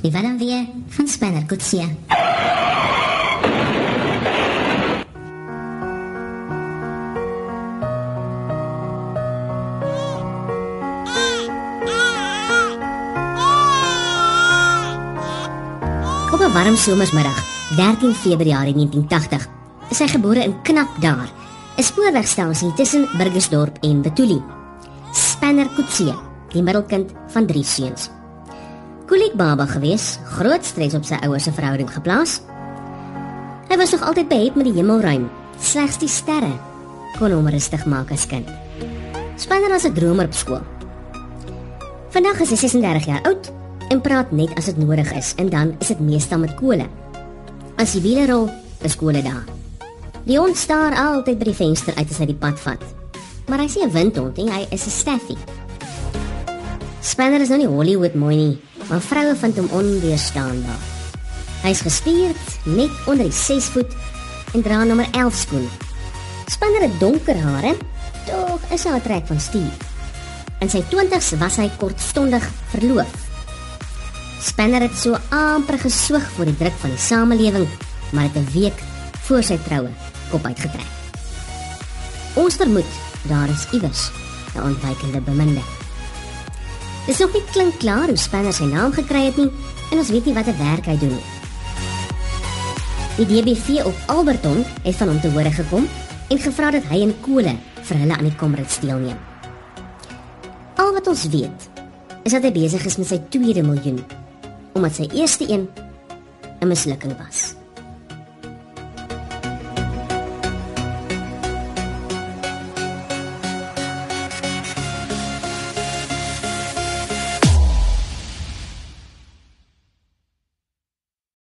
Die van weer van Spanner Kutsia. Op 'n warm somersmiddag, 13 Februarie 1980, is hy gebore in Knapdaar, 'n spoorwegstasie tussen Burgersdorp en Betuli. Spanner Kutsie, die middelkind van drie seuns. Kolik baba gewees, groot stres op sy ouers se verhouding geplaas. Hy was nog altyd behept met die hemelruim, slegs die sterre kon hom rustig maak as kind. Spanner was 'n dromer op skool. Vandag is hy 36 jaar oud en praat net as dit nodig is en dan is dit meestal met kole. As die wiele rol, is kole daar. Hond staar altyd by die venster uit as hy die pad vat. Maar hy sien 'n windhond en hy is 'n staffie. Spanner is nou nie Hollywood mooi nie, maar vroue vind hom onweerstaanbaar. Hy's gespierd, net onder die 6 voet en dra nommer 11 skoen. Spanner het donker hare, tog is hy 'n trek van stier. In sy 20's was hy kortstondig verloof. Spanner het so amper gesoog voor die druk van die samelewing, maar het 'n week voor sy troue kop uitgetrek. Ons vermoed daar is iewers 'n ontwykende beminde. Dis nog nie klink klaar hoe Spanner sy naam gekry het nie en ons weet nie watter werk hy doen nie. Die DBV op Alberton het van hom te hore gekom en gevra dat hy en Kole vir hulle aan die Comrades deelneem. Al wat ons weet is dat hy besig is met sy tweede miljoen omdat sy eerste een 'n mislukking was.